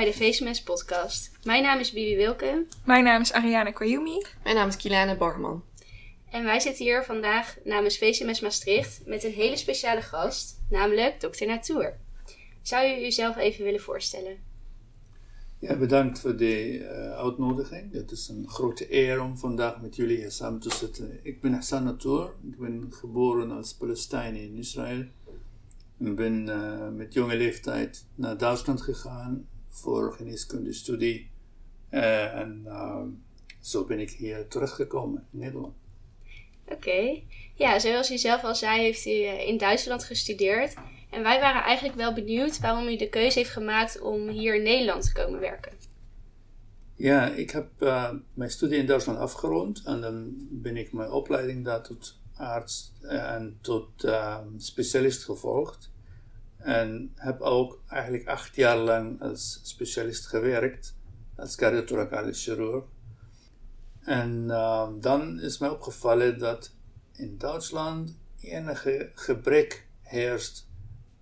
Bij de VSMS podcast. Mijn naam is Bibi Wilke. Mijn naam is Ariane Koyumi. Mijn naam is Kilane Barman. En wij zitten hier vandaag namens VCMS Maastricht met een hele speciale gast, namelijk Dr. Natuur. Zou u uzelf even willen voorstellen? Ja, bedankt voor de uh, uitnodiging. Het is een grote eer om vandaag met jullie hier samen te zitten. Ik ben Hassan Natour. Ik ben geboren als Palestijn in Israël. Ik ben uh, met jonge leeftijd naar Duitsland gegaan voor geneeskundestudie. Uh, en zo ben ik hier teruggekomen in Nederland. Oké. Ja, zoals u zelf al zei, heeft u in Duitsland gestudeerd. En wij waren eigenlijk wel benieuwd waarom u de keuze heeft gemaakt om hier in Nederland te komen werken. Ja, ik heb uh, mijn studie in Duitsland afgerond en dan ben ik mijn opleiding daar tot arts en tot uh, specialist gevolgd. En heb ook eigenlijk acht jaar lang als specialist gewerkt, als cardiothoracale chirurg. En uh, dan is mij opgevallen dat in Duitsland enige gebrek heerst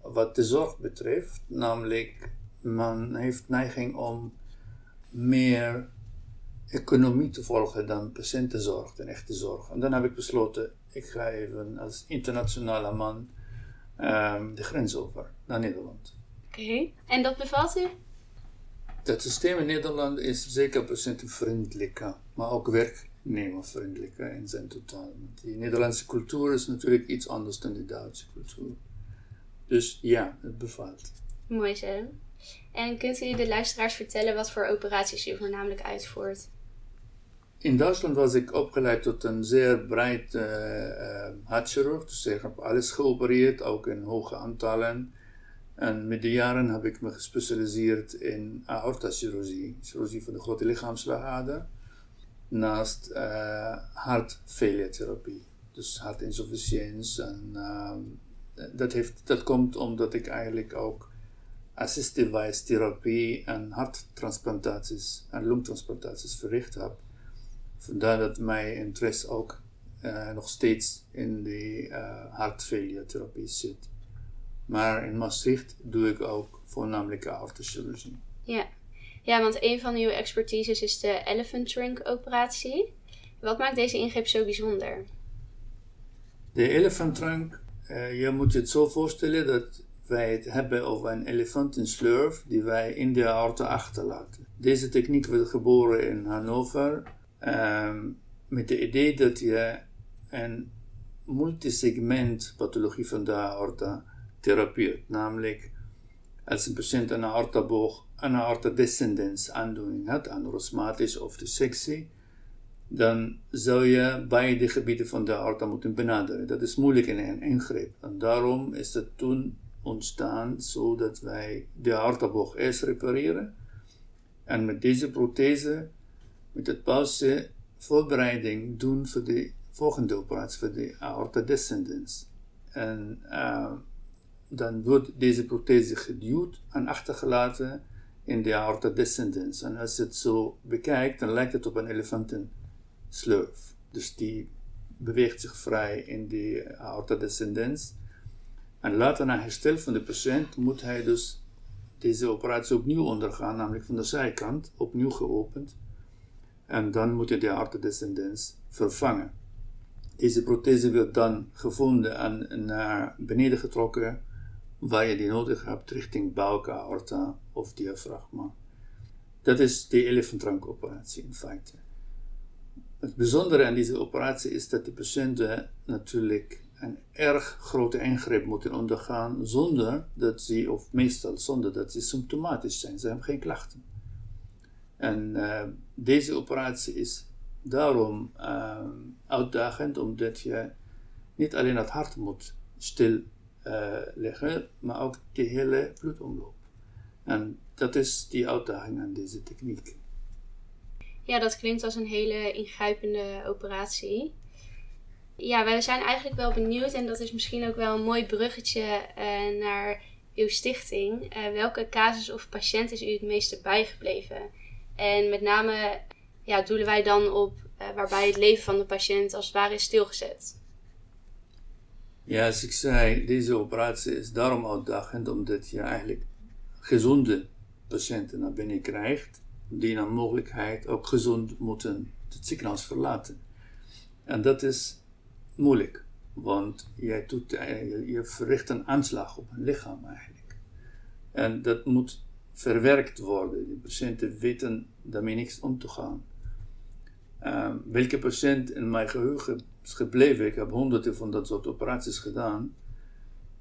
wat de zorg betreft. Namelijk, men heeft neiging om meer economie te volgen dan patiëntenzorg en echte zorg. En dan heb ik besloten, ik ga even als internationale man um, de grens over naar Nederland. Oké, okay. en dat bevalt u? Het systeem in Nederland is zeker patiëntenvriendelijker, maar ook werknemervriendelijker in zijn totaal. Die Nederlandse cultuur is natuurlijk iets anders dan de Duitse cultuur. Dus ja, het bevalt. Mooi zo. En kunt u de luisteraars vertellen wat voor operaties u voornamelijk uitvoert? In Duitsland was ik opgeleid tot een zeer breed uh, hartchirurg. Dus ik heb alles geopereerd, ook in hoge aantallen. En met de jaren heb ik me gespecialiseerd in aortachirurgie, chirurgie van de grote lichaamslagader, naast uh, hartfailure Dus hartinsufficiëntie en dat, heeft, dat komt omdat ik eigenlijk ook assisted therapie en harttransplantaties en longtransplantaties verricht heb. Vandaar dat mijn interesse ook uh, nog steeds in de uh, therapie zit. Maar in Maastricht doe ik ook voornamelijk aortochirurgie. Ja. ja, want een van uw expertises is de elephant trunk operatie. Wat maakt deze ingreep zo bijzonder? De elephant trunk uh, je moet je het zo voorstellen dat wij het hebben over een elefantenslurf die wij in de aorta achterlaten. Deze techniek werd geboren in Hannover um, met het idee dat je een multisegment pathologie van de aorta therapieert. Namelijk als een patiënt een aortaboog, een aorta descendens aandoening had, aneurysmatisch of dissectie, dan zou je beide gebieden van de aorta moeten benaderen. Dat is moeilijk in een ingreep. En daarom is het toen ontstaan zodat wij de aortaboog eerst repareren. En met deze prothese, met het pauze, voorbereiding doen voor de volgende operatie, voor de aorta descendens. En uh, dan wordt deze prothese geduwd en achtergelaten in de aorta descendens. En als je het zo bekijkt, dan lijkt het op een elefanten slurf. Dus die beweegt zich vrij in die aorta descendens. En later na herstel van de patiënt moet hij dus deze operatie opnieuw ondergaan, namelijk van de zijkant, opnieuw geopend. En dan moet hij de aorta descendens vervangen. Deze prothese wordt dan gevonden en naar beneden getrokken, waar je die nodig hebt, richting buik, aorta of diafragma. Dat is de elefantrankoperatie in feite. Het bijzondere aan deze operatie is dat de patiënten natuurlijk een erg grote ingreep moeten ondergaan zonder dat ze, of meestal zonder dat ze symptomatisch zijn. Ze hebben geen klachten. En uh, deze operatie is daarom uh, uitdagend, omdat je niet alleen het hart moet stilleggen, uh, maar ook de hele bloedomloop. En dat is die uitdaging aan deze techniek. Ja, dat klinkt als een hele ingrijpende operatie. Ja, wij zijn eigenlijk wel benieuwd, en dat is misschien ook wel een mooi bruggetje uh, naar uw stichting. Uh, welke casus of patiënt is u het meeste bijgebleven? En met name ja, doelen wij dan op uh, waarbij het leven van de patiënt als het ware is stilgezet. Ja, als ik zei, deze operatie is daarom uitdagend, omdat je eigenlijk gezonde patiënten naar binnen krijgt, die naar mogelijkheid ook gezond moeten het ziekenhuis verlaten. En dat is moeilijk, want jij doet, je, je verricht een aanslag op een lichaam eigenlijk. En dat moet verwerkt worden. De patiënten weten daarmee niks om te gaan. Ehm, welke patiënt in mijn geheugen is gebleven? Ik heb honderden van dat soort operaties gedaan.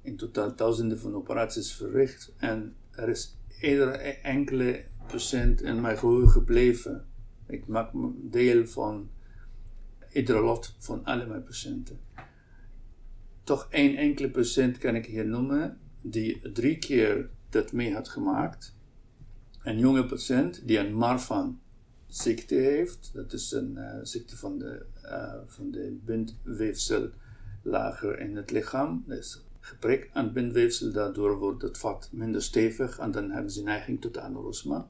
In totaal duizenden van operaties verricht. En er is iedere enkele patiënt in mijn geheugen gebleven. Ik maak deel van iedere lot van alle mijn patiënten. Toch één enkele patiënt kan ik hier noemen, die drie keer dat mee had gemaakt. Een jonge patiënt die een Marfan ziekte heeft. Dat is een uh, ziekte van de, uh, van de bindweefsellager in het lichaam. Is gebrek aan bindweefsel, daardoor wordt het vat minder stevig en dan hebben ze neiging tot aneurysma.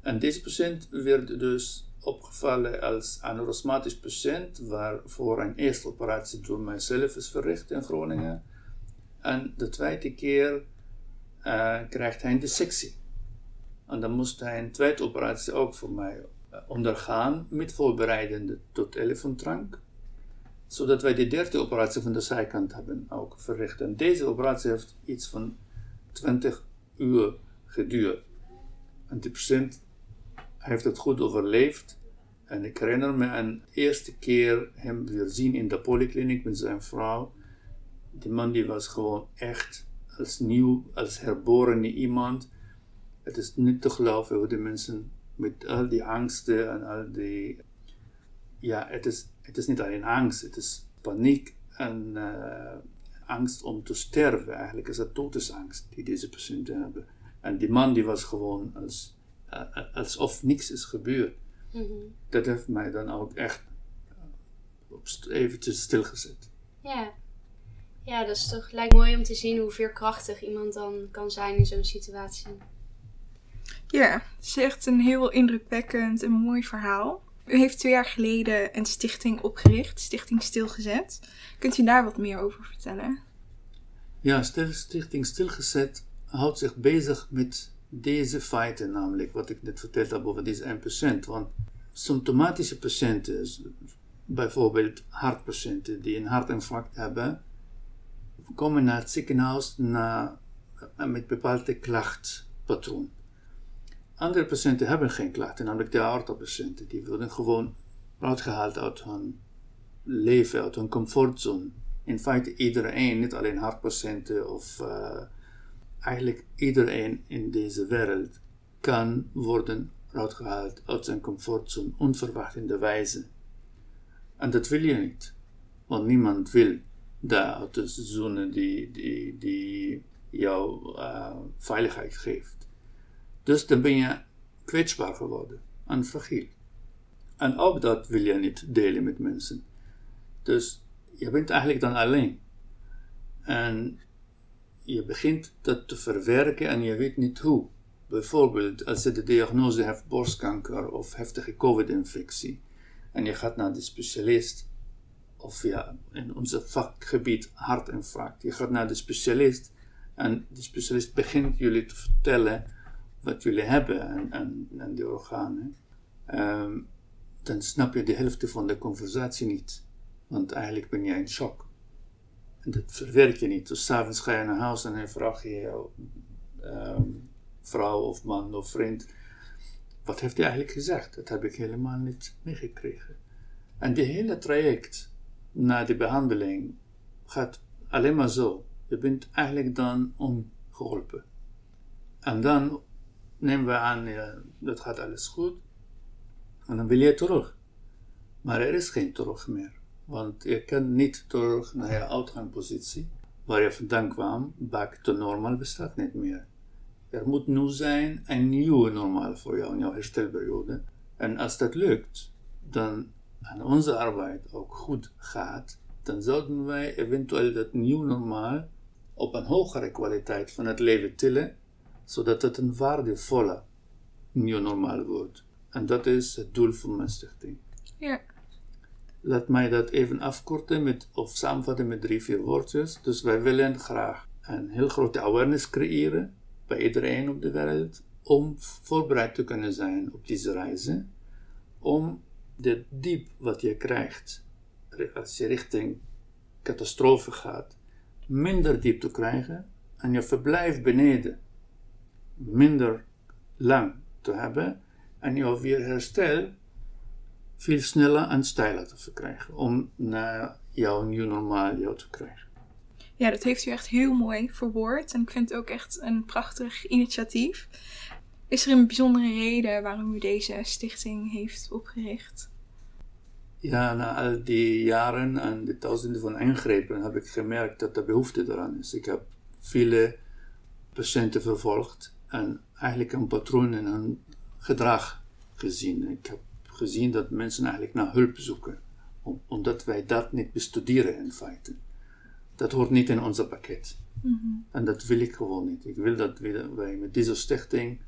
En deze patiënt werd dus opgevallen als aneurysmatisch patiënt, waarvoor een eerste operatie door mijzelf is verricht in Groningen. En de tweede keer uh, krijgt hij een dissectie. En dan moest hij een tweede operatie ook voor mij eh, ondergaan, met voorbereidende tot elefantrank. Zodat wij de derde operatie van de zijkant hebben ook verricht. En deze operatie heeft iets van 20 uur geduurd. En de patiënt heeft het goed overleefd. En ik herinner me een eerste keer hem weer zien in de polykliniek met zijn vrouw. Die man die was gewoon echt als nieuw, als herboren iemand. Het is niet te geloven hoe de mensen met al die angsten en al die. Ja, het is, het is niet alleen angst, het is paniek en uh, angst om te sterven. Eigenlijk is het dodesangst die deze patiënten hebben. En die man die was gewoon als, uh, alsof niks is gebeurd. Mm -hmm. Dat heeft mij dan ook echt eventjes stilgezet. Ja. Ja, dat is toch lijkt mooi om te zien hoe veerkrachtig iemand dan kan zijn in zo'n situatie. Ja, het is echt een heel indrukwekkend en mooi verhaal. U heeft twee jaar geleden een stichting opgericht, Stichting Stilgezet. Kunt u daar wat meer over vertellen? Ja, Stichting Stilgezet houdt zich bezig met deze feiten, namelijk wat ik net verteld heb over deze 1%. Want symptomatische patiënten, bijvoorbeeld hartpatiënten die een hartinfarct hebben, komen naar het ziekenhuis na, met bepaalde klachtpatroon. Andere patiënten hebben geen klachten, namelijk de aortapatiënten. Die worden gewoon uitgehaald uit hun leven, uit hun comfortzone. In feite iedereen, niet alleen hartpatiënten of uh, eigenlijk iedereen in deze wereld kan worden uitgehaald uit zijn comfortzone, onverwacht in de wijze. En dat wil je niet, want niemand wil daar uit de zone die, die, die jou uh, veiligheid geeft. Dus dan ben je kwetsbaar geworden en fragiel. En ook dat wil je niet delen met mensen. Dus je bent eigenlijk dan alleen. En je begint dat te verwerken en je weet niet hoe. Bijvoorbeeld als je de diagnose heeft borstkanker of heftige COVID-infectie en je gaat naar de specialist, of ja, in ons vakgebied hartinfarct, je gaat naar de specialist en de specialist begint jullie te vertellen wat jullie hebben en, en, en die organen, um, dan snap je de helft van de conversatie niet. Want eigenlijk ben je in shock. En dat verwerk je niet. Dus s'avonds ga je naar huis en dan vraag je je um, vrouw of man of vriend: wat heeft hij eigenlijk gezegd? Dat heb ik helemaal niet meegekregen. En die hele traject na de behandeling gaat alleen maar zo. Je bent eigenlijk dan ongeholpen. En dan nemen we aan, dat gaat alles goed. En dan wil je terug. Maar er is geen terug meer. Want je kan niet terug naar je uitgangspositie, waar je vandaan kwam. Back to normal bestaat niet meer. Er moet nu zijn een nieuwe normaal voor jou in jouw herstelperiode. En als dat lukt, dan en onze arbeid ook goed gaat, dan zouden wij eventueel dat nieuwe normaal op een hogere kwaliteit van het leven tillen zodat het een waardevolle nieuw normaal wordt. En dat is het doel van mijn stichting. Ja. Laat mij dat even afkorten met, of samenvatten met drie, vier woordjes. Dus wij willen graag een heel grote awareness creëren bij iedereen op de wereld om voorbereid te kunnen zijn op deze reizen, om de diep wat je krijgt als je richting catastrofe gaat, minder diep te krijgen en je verblijf beneden minder lang te hebben en je weer herstel veel sneller en steiler te verkrijgen om naar jouw nieuw normaal jou te krijgen. Ja, dat heeft u echt heel mooi verwoord en ik vind het ook echt een prachtig initiatief. Is er een bijzondere reden waarom u deze stichting heeft opgericht? Ja, na al die jaren en de duizenden van ingrepen heb ik gemerkt dat er behoefte eraan is. Ik heb vele patiënten vervolgd en eigenlijk een patroon in hun gedrag gezien. Ik heb gezien dat mensen eigenlijk naar hulp zoeken, omdat wij dat niet bestuderen in feite. Dat hoort niet in ons pakket. Mm En dat wil ik gewoon niet. Ik wil dat wij met deze stichting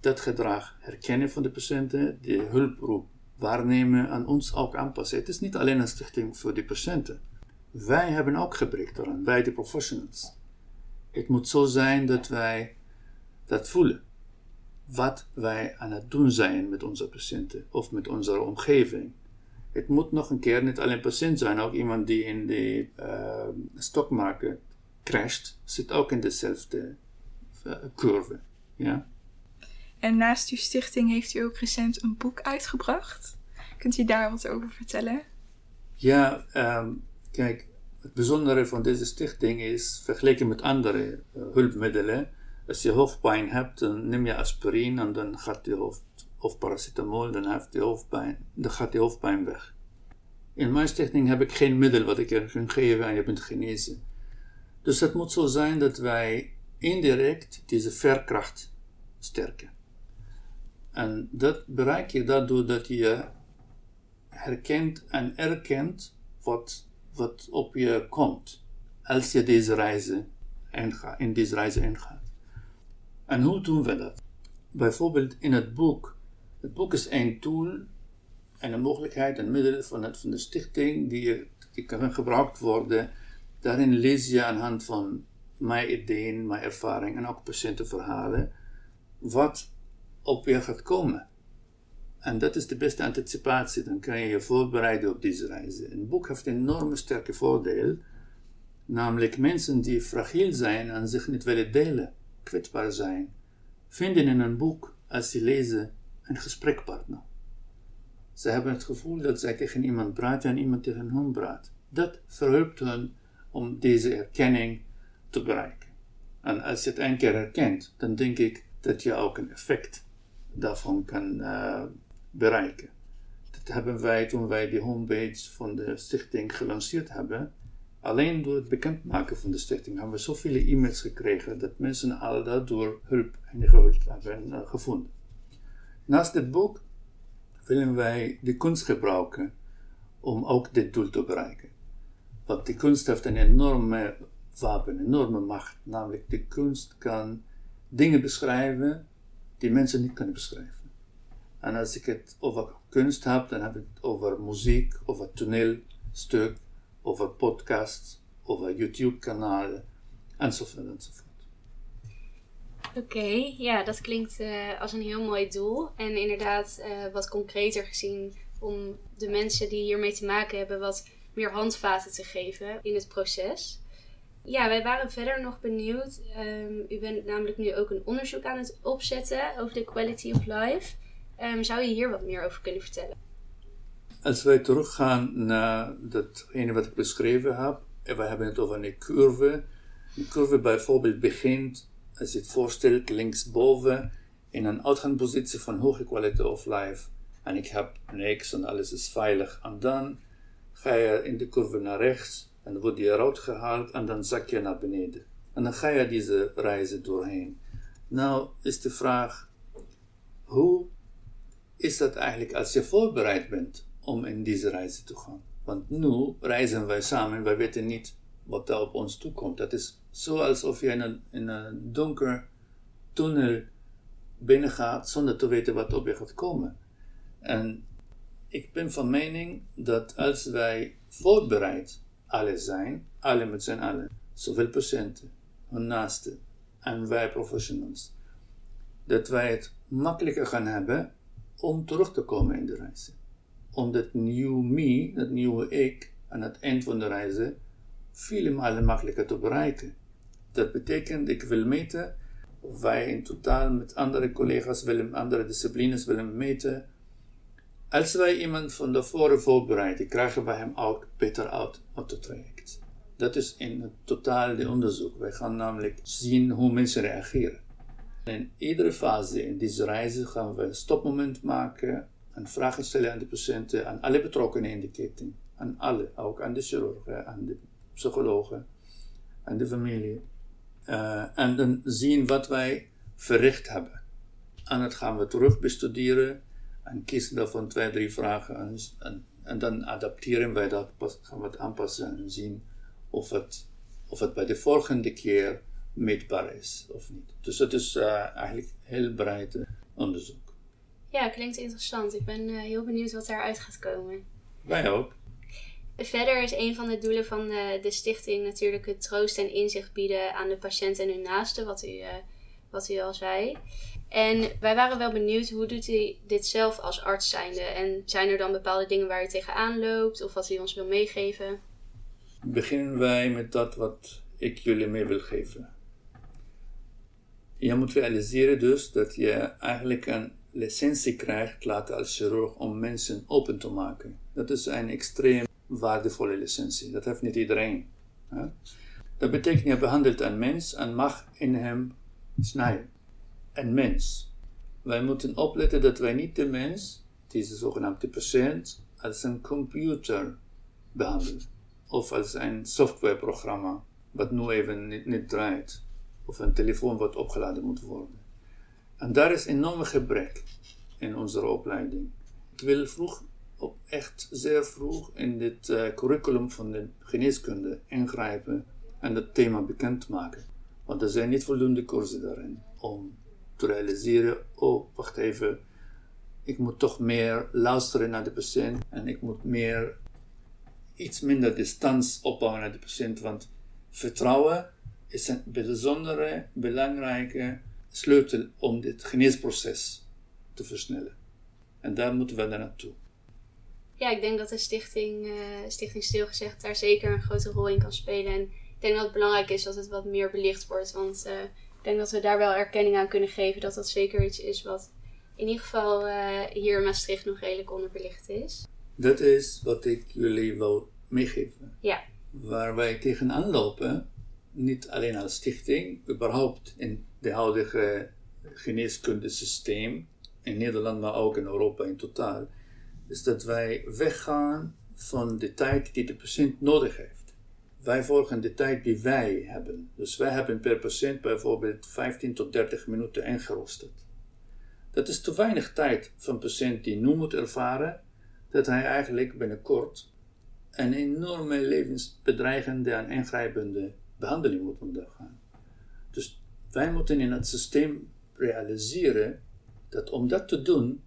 dat gedrag herkennen van de patiënten, die hulproep waarnemen en ons ook aanpassen. Het is niet alleen een stichting voor de patiënten. Wij hebben ook gebrek daaraan, wij de professionals. Het moet zo zijn dat wij dat voelen. Wat wij aan het doen zijn met onze patiënten of met onze omgeving. Het moet nog een keer niet alleen patiënt zijn, ook iemand die in de uh, stokmarkt crasht, zit ook in dezelfde uh, curve. Ja? En naast uw stichting heeft u ook recent een boek uitgebracht. Kunt u daar wat over vertellen? Ja, um, kijk, het bijzondere van deze stichting is, vergeleken met andere uh, hulpmiddelen, als je hoofdpijn hebt, dan neem je aspirine en dan gaat je hoofd, of paracetamol, dan, heeft je hoofdpijn, dan gaat je hoofdpijn weg. In mijn stichting heb ik geen middel wat ik je kan geven en je bent genezen. Dus het moet zo zijn dat wij indirect deze verkracht sterken. En dat bereik je daardoor dat je herkent en erkent wat, wat op je komt als je deze reizen in deze reizen ingaat. En hoe doen we dat? Bijvoorbeeld in het boek. Het boek is een tool en een mogelijkheid, een middel van, het, van de stichting die, kan gebruikt worden. Daarin lees je aan de hand van mijn ideeën, mijn ervaring en ook patiëntenverhalen wat op je gaat komen. En dat is de beste anticipatie. Dan kan je je voorbereiden op deze reizen. Een boek heeft een enorme sterke voordeel. Namelijk mensen die fragiel zijn en zich niet willen delen, kwetsbaar zijn, vinden in een boek, als ze lezen, een gesprekpartner. Ze hebben het gevoel dat zij tegen iemand praten en iemand tegen hen praat. Dat verhelpt hen om deze erkenning te bereiken. En als je het een keer herkent, dan denk ik dat je ook een effect daarvan kan uh, bereiken. Dat hebben wij toen wij de homepage van de stichting gelanceerd hebben. Alleen door het bekendmaken van de stichting hebben we zoveel e-mails gekregen dat mensen daardoor hulp en hulp hebben uh, gevonden. Naast dit boek willen wij de kunst gebruiken om ook dit doel te bereiken. Want de kunst heeft een enorme wapen, een enorme macht. Namelijk, de kunst kan dingen beschrijven die mensen niet kunnen beschrijven. En als ik het over kunst heb, dan heb ik het over muziek, over toneelstuk, over podcasts, over YouTube-kanalen, enzovoort enzovoort. Oké, ja, dat klinkt uh, als een heel mooi doel. En inderdaad uh, wat concreter gezien om de mensen die hiermee te maken hebben wat meer handvaten te geven in het proces. Ja, wij waren verder nog benieuwd. Um, u bent namelijk nu ook een onderzoek aan het opzetten over de quality of life. Um, zou je hier wat meer over kunnen vertellen? Als wij teruggaan naar datgene wat ik beschreven heb, en we hebben het over een curve. Een curve bijvoorbeeld begint, als je het voorstelt, linksboven in een uitgangspositie van hoge quality of life. En ik heb niks en alles is veilig. En dan ga je in de curve naar rechts en dan word je eruit gehaald en dan zak je naar beneden. En dan ga je deze reizen doorheen. Nou is de vraag, hoe is dat eigenlijk als je voorbereid bent om in deze reizen te gaan? Want nu reizen wij samen, wij weten niet wat daar op ons toekomt. Dat is zo alsof je in een, in een donker tunnel binnengaat zonder te weten wat op je gaat komen. En ik ben van mening dat als wij voorbereid alle zijn, alle met z'n allen, zowel patiënten, hun naasten en wij professionals, dat wij het makkelijker gaan hebben om terug te komen in de reizen. Om dat nieuwe me, dat nieuwe ik, aan het eind van de reizen vele malen makkelijker te bereiken. Dat betekent, ik wil meten wij in totaal met andere collega's willen, andere disciplines willen meten. Als wij iemand van tevoren voorbereiden, krijgen wij hem ook beter uit op het traject. Dat is in het totaal de onderzoek. Wij gaan namelijk zien hoe mensen reageren. In iedere fase in deze reizen gaan we een stopmoment maken en vragen stellen aan de patiënten, aan alle betrokkenen in de keten. Aan alle, ook aan de chirurgen, aan de psychologen, aan de familie. Uh, en dan zien wat wij verricht hebben. En dat gaan we terug bestuderen en kiezen daarvan twee, drie vragen. En, en, en dan adapteren wij dat, gaan we het aanpassen en zien of het, of het bij de volgende keer meetbaar is of niet. Dus het is uh, eigenlijk heel breed onderzoek. Ja, klinkt interessant. Ik ben uh, heel benieuwd wat eruit gaat komen. Wij ook. Verder is een van de doelen van de, de stichting natuurlijk het troost en inzicht bieden aan de patiënt en hun naasten, wat u, uh, wat u al zei. En wij waren wel benieuwd, hoe doet u dit zelf als arts zijnde? En zijn er dan bepaalde dingen waar u tegenaan loopt of wat u ons wil meegeven? Beginnen wij met dat wat ik jullie mee wil geven. Je moet realiseren dus dat je eigenlijk een licentie krijgt later als chirurg om mensen open te maken. Dat is een extreem waardevolle licentie. Dat heeft niet iedereen. Hè? Dat betekent je behandelt een mens en mag in hem snijden. Een mens. Wij moeten opletten dat wij niet de mens, deze zogenaamde patiënt, als een computer behandelen. Of als een softwareprogramma, wat nu even niet, niet draait. Of een telefoon wat opgeladen moet worden. En daar is enorm gebrek in onze opleiding. Ik wil vroeg op echt zeer vroeg in dit uh, curriculum van de geneeskunde ingrijpen en dat thema bekendmaken. Want er zijn niet voldoende cursussen daarin om te realiseren, oh wacht even, ik moet toch meer luisteren naar de patiënt en ik moet meer iets minder distantie opbouwen naar de patiënt, want vertrouwen is een bijzondere, belangrijke sleutel om dit geneesproces te versnellen. En daar moeten we naar naartoe ja, ik denk dat de stichting, uh, stichting Stilgezegd daar zeker een grote rol in kan spelen. En ik denk dat het belangrijk is dat het wat meer belicht wordt. Want uh, ik denk dat we daar wel erkenning aan kunnen geven dat dat zeker iets is wat in ieder geval uh, hier in Maastricht nog redelijk onderbelicht is. Dat is wat ik jullie wil meegeven. Ja. Waar wij tegenaan lopen, niet alleen als stichting, überhaupt in de huidige geneeskundesysteem in Nederland, maar ook in Europa in totaal is dat wij weggaan van de tijd die de patiënt nodig heeft. Wij volgen de tijd die wij hebben. Dus wij hebben per patiënt bijvoorbeeld 15 tot 30 minuten ingeroosterd. Dat is te weinig tijd van een patiënt die nu moet ervaren dat hij eigenlijk binnenkort een enorme levensbedreigende en ingrijpende behandeling moet ondergaan. Dus wij moeten in het systeem realiseren dat om dat te doen,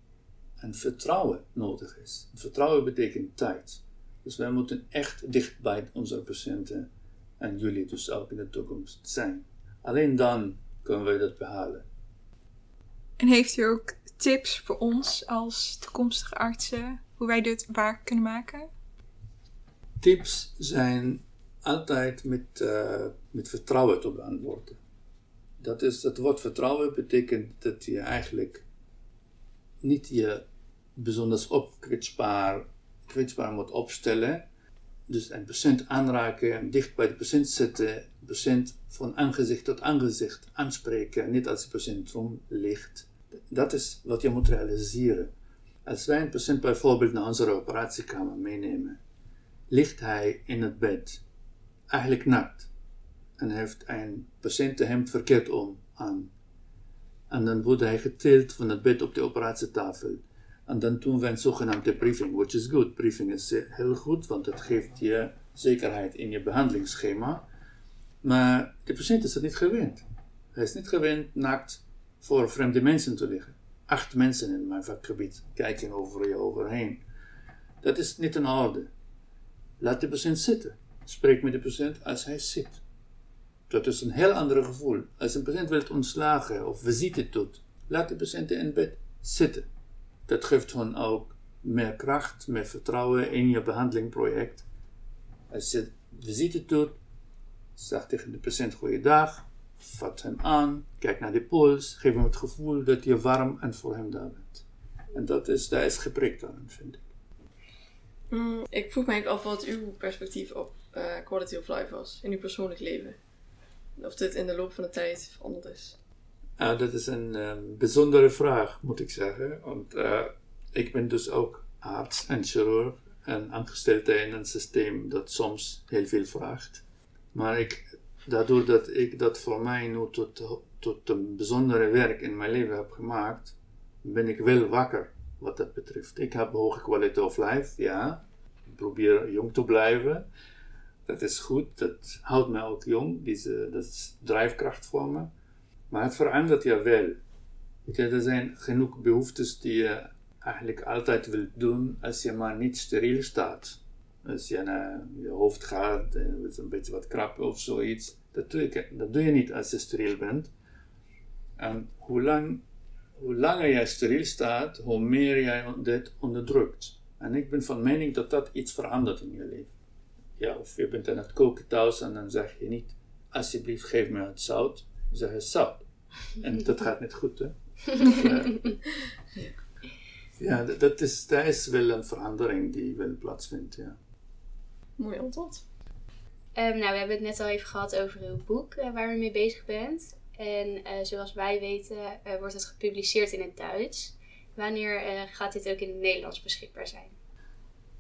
en vertrouwen nodig is. Vertrouwen betekent tijd. Dus wij moeten echt dicht bij onze patiënten en jullie dus ook in de toekomst zijn. Alleen dan kunnen we dat behalen. En heeft u ook tips voor ons als toekomstige artsen hoe wij dit waar kunnen maken? Tips zijn altijd met, uh, met vertrouwen te beantwoorden. Dat is, het woord vertrouwen betekent dat je eigenlijk niet je bijzonders op kwetsbaar, kwetsbaar moet opstellen. Dus een patiënt aanraken, dicht bij de patiënt zitten, patiënt van aangezicht tot aangezicht aanspreken, niet als de patiënt rond ligt. Dat is wat je moet realiseren. Als wij een patiënt bijvoorbeeld naar onze operatiekamer meenemen, ligt hij in het bed, eigenlijk nakt, en heeft een patiëntenhemd verkeerd om aan. En dan wordt hij getild van het bed op de operatietafel. En dan doen we een zogenaamde briefing, which is good. Briefing is heel goed, want het geeft je zekerheid in je behandelingsschema. Maar de patiënt is het niet gewend. Hij is niet gewend naakt voor vreemde mensen te liggen. Acht mensen in mijn vakgebied kijken over je overheen. Dat is niet in orde. Laat de patiënt zitten. Spreek met de patiënt als hij zit. Dat is een heel ander gevoel. Als een patiënt wil ontslagen of visite doet, laat de patiënten in bed zitten. Dat geeft hun ook meer kracht, meer vertrouwen in je behandelingproject. Als je visite doet, zeg tegen de patiënt goeiedag, vat hem aan, kijk naar de pols, geef hem het gevoel dat je warm en voor hem daar bent. En dat is, daar is geprikt aan, vind ik. Mm, ik vroeg me eigenlijk af wat uw perspectief op uh, quality of life was in uw persoonlijk leven. Of dit in de loop van de tijd veranderd is. Uh, dat is een uh, bijzondere vraag, moet ik zeggen. Want uh, ik ben dus ook arts en chirurg en aangesteld in een systeem dat soms heel veel vraagt. Maar ik, daardoor dat ik dat voor mij nu tot, tot een bijzondere werk in mijn leven heb gemaakt, ben ik wel wakker wat dat betreft. Ik heb hoge quality of life, ja. Ik probeer jong te blijven. Dat is goed, dat houdt mij ook jong, Deze, dat is drijfkracht voor me. Maar het verandert je wel. er zijn genoeg behoeftes die je eigenlijk altijd wilt doen als je maar niet steriel staat. Als je naar je hoofd gaat en het een beetje wat krap of zoiets. Dat doe, je, dat doe je niet als je steriel bent. En hoe, lang, hoe langer jij steriel staat, hoe meer jij dit onderdrukt. En ik ben van mening dat dat iets verandert in je leven. Ja, of je bent aan het koken thuis en dan zeg je niet, alsjeblieft geef me het zout. Dan zeg je zout. En dat gaat niet goed, hè? ja. ja, dat is, dat is wel een verandering die wel plaatsvindt, ja. Mooi antwoord. Um, nou, we hebben het net al even gehad over uw boek uh, waar u mee bezig bent. En uh, zoals wij weten uh, wordt het gepubliceerd in het Duits. Wanneer gaat dit ook in het Nederlands beschikbaar zijn?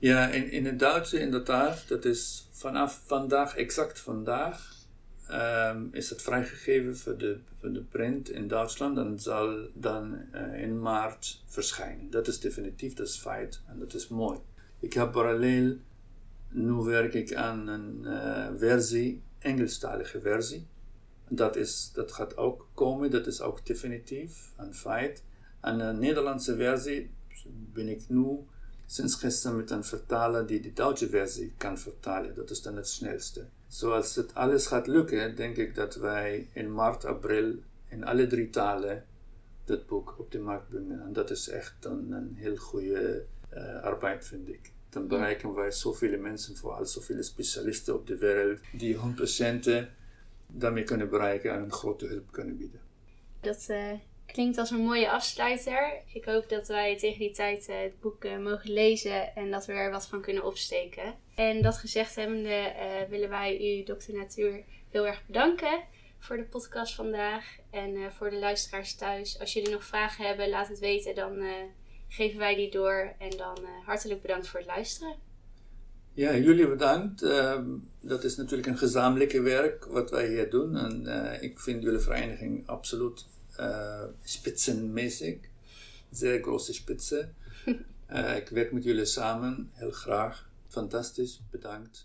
Ja, in, in het Duits inderdaad. Dat is vanaf vandaag, exact vandaag, um, is het vrijgegeven voor de, voor de print in Duitsland. En zal dan in maart verschijnen. Dat is definitief, dat is feit. En dat is mooi. Ik heb parallel nu werk ik aan een uh, versie, Engelstalige versie. Dat, is, dat gaat ook komen, dat is ook definitief, een feit. En een Nederlandse versie ben ik nu sinds gisteren met een vertaler die de Duitse versie kan vertalen. Dat is dan het snelste. Zoals het alles gaat lukken, denk ik dat wij in maart, april in alle drie talen dat boek op de markt brengen. En dat is echt dan een heel goede uh, arbeid, vind ik dan bereiken wij zoveel mensen, vooral zoveel specialisten op de wereld, die hun patiënten daarmee kunnen bereiken en een grote hulp kunnen bieden. Uh, klinkt als een mooie afsluiter. Ik hoop dat wij tegen die tijd uh, het boek uh, mogen lezen en dat we er wat van kunnen opsteken. En dat gezegd hebbende willen wij u, Dokter Natuur, heel erg bedanken voor de podcast vandaag. En voor de luisteraars thuis. Als jullie nog vragen hebben, laat het weten. Dan geven wij die door. En dan hartelijk bedankt voor het luisteren. Ja, jullie bedankt. Uh, dat is natuurlijk een gezamenlijke werk wat wij hier doen. En ik vind jullie vereniging absoluut uh, spitsenmäßig. Zeer grote spitsen. ik werk met jullie samen heel graag. Fantastisch, bedankt.